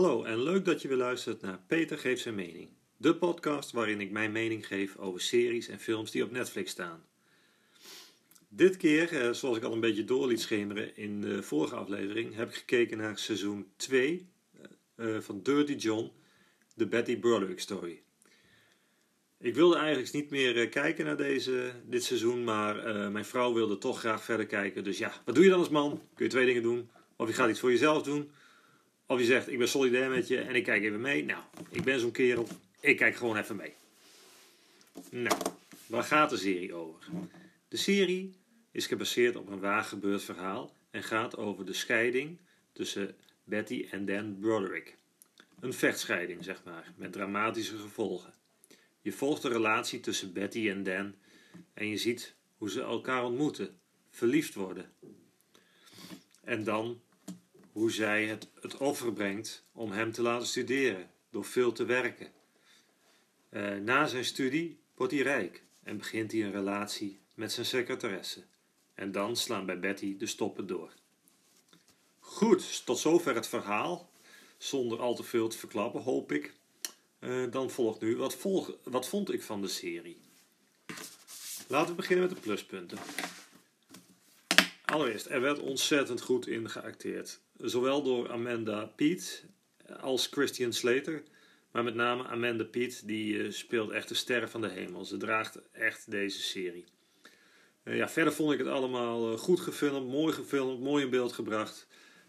leuk dat je weer luistert naar Peter geeft zijn mening. De podcast waarin ik mijn mening geef over series en films die op Netflix staan. Dit keer, eh, zoals ik al een beetje door liet schemeren in de vorige aflevering, heb ik gekeken naar seizoen 2 eh, van Dirty John, de Betty Broderick story. Ik wilde eigenlijk niet meer eh, kijken naar deze, dit seizoen, maar mijn vrouw wilde toch graag verder kijken. Dus ja, wat doe je dan als man? Kun je twee dingen doen. Of je gaat iets voor jezelf doen, of je zegt, ik ben solidair met je en ik kijk even mee. Nou, ik ben zo'n kerel, ik kijk gewoon even mee. Nou, waar gaat de serie over? De serie is gebaseerd op een waar gebeurd verhaal en gaat over de scheiding tussen Betty en Dan Broderick. Een vechtscheiding, zeg maar, met dramatische gevolgen. Je volgt de relatie tussen Betty en Dan en je ziet hoe ze elkaar ontmoeten, verliefd worden. En dan hoe zij het, het offer brengt om hem te laten studeren, door veel te werken. Uh, na zijn studie wordt hij rijk en begint hij een relatie met zijn secretaresse. En dan slaan bij Betty de stoppen door. Goed, tot zover het verhaal. Zonder al te veel te verklappen, hoop ik. Uh, dan volgt nu, wat, volg, wat vond ik van de serie? Laten we beginnen met de pluspunten. Allereerst, er werd ontzettend goed in geacteerd. Zowel door Amanda Peet als Christian Slater. Maar met name Amanda Peet, die uh, speelt echt de sterren van de hemel. Ze draagt echt deze serie. Uh, ja, verder vond ik het allemaal uh, goed gefilmd, mooi gefilmd, mooi in beeld gebracht.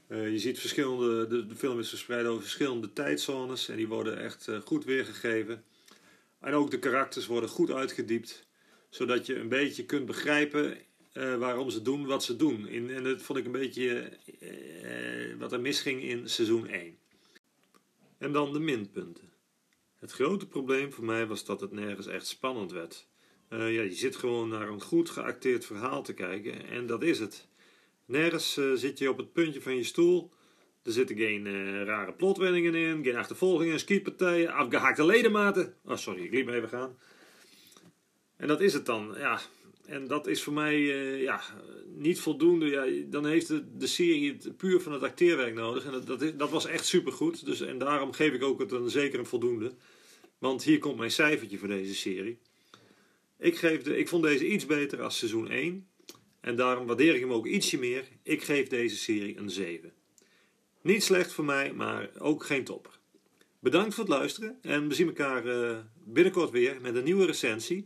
je ziet verschillende, de, de, film is verspreid over verschillende tijdzones en die worden echt goed weergegeven. En ook de karakters worden goed uitgediept, zodat je een beetje kunt begrijpen uh, waarom ze doen wat ze doen. In, en dat vond ik een beetje uh, wat er misging in seizoen 1. En dan de minpunten. Het grote probleem voor mij was dat het nergens echt spannend werd. Uh, ja, je zit gewoon naar een goed geacteerd verhaal te kijken en dat is het. Nergens zit je op het puntje van je stoel. Er zitten geen rare plotwendingen in, geen achtervolgingen, skietpartijen, afgehaakte ledematen. Oh, sorry, ik liep even gaan. En dat is het dan. Ja, en dat is voor mij uh, ja, niet voldoende. Ja, dan heeft de, de serie het puur van het acteerwerk nodig. En dat, dat, is, dat was echt supergoed. Dus, en daarom geef ik ook het een zeker een voldoende. Want hier komt mijn cijfertje voor deze serie. Ik, geef de, ik vond deze iets beter als seizoen 1. En daarom waardeer ik hem ook ietsje meer. Ik geef deze serie een 7. Niet slecht voor mij, maar ook geen topper. Bedankt voor het luisteren. En we zien elkaar uh, binnenkort weer met een nieuwe recensie.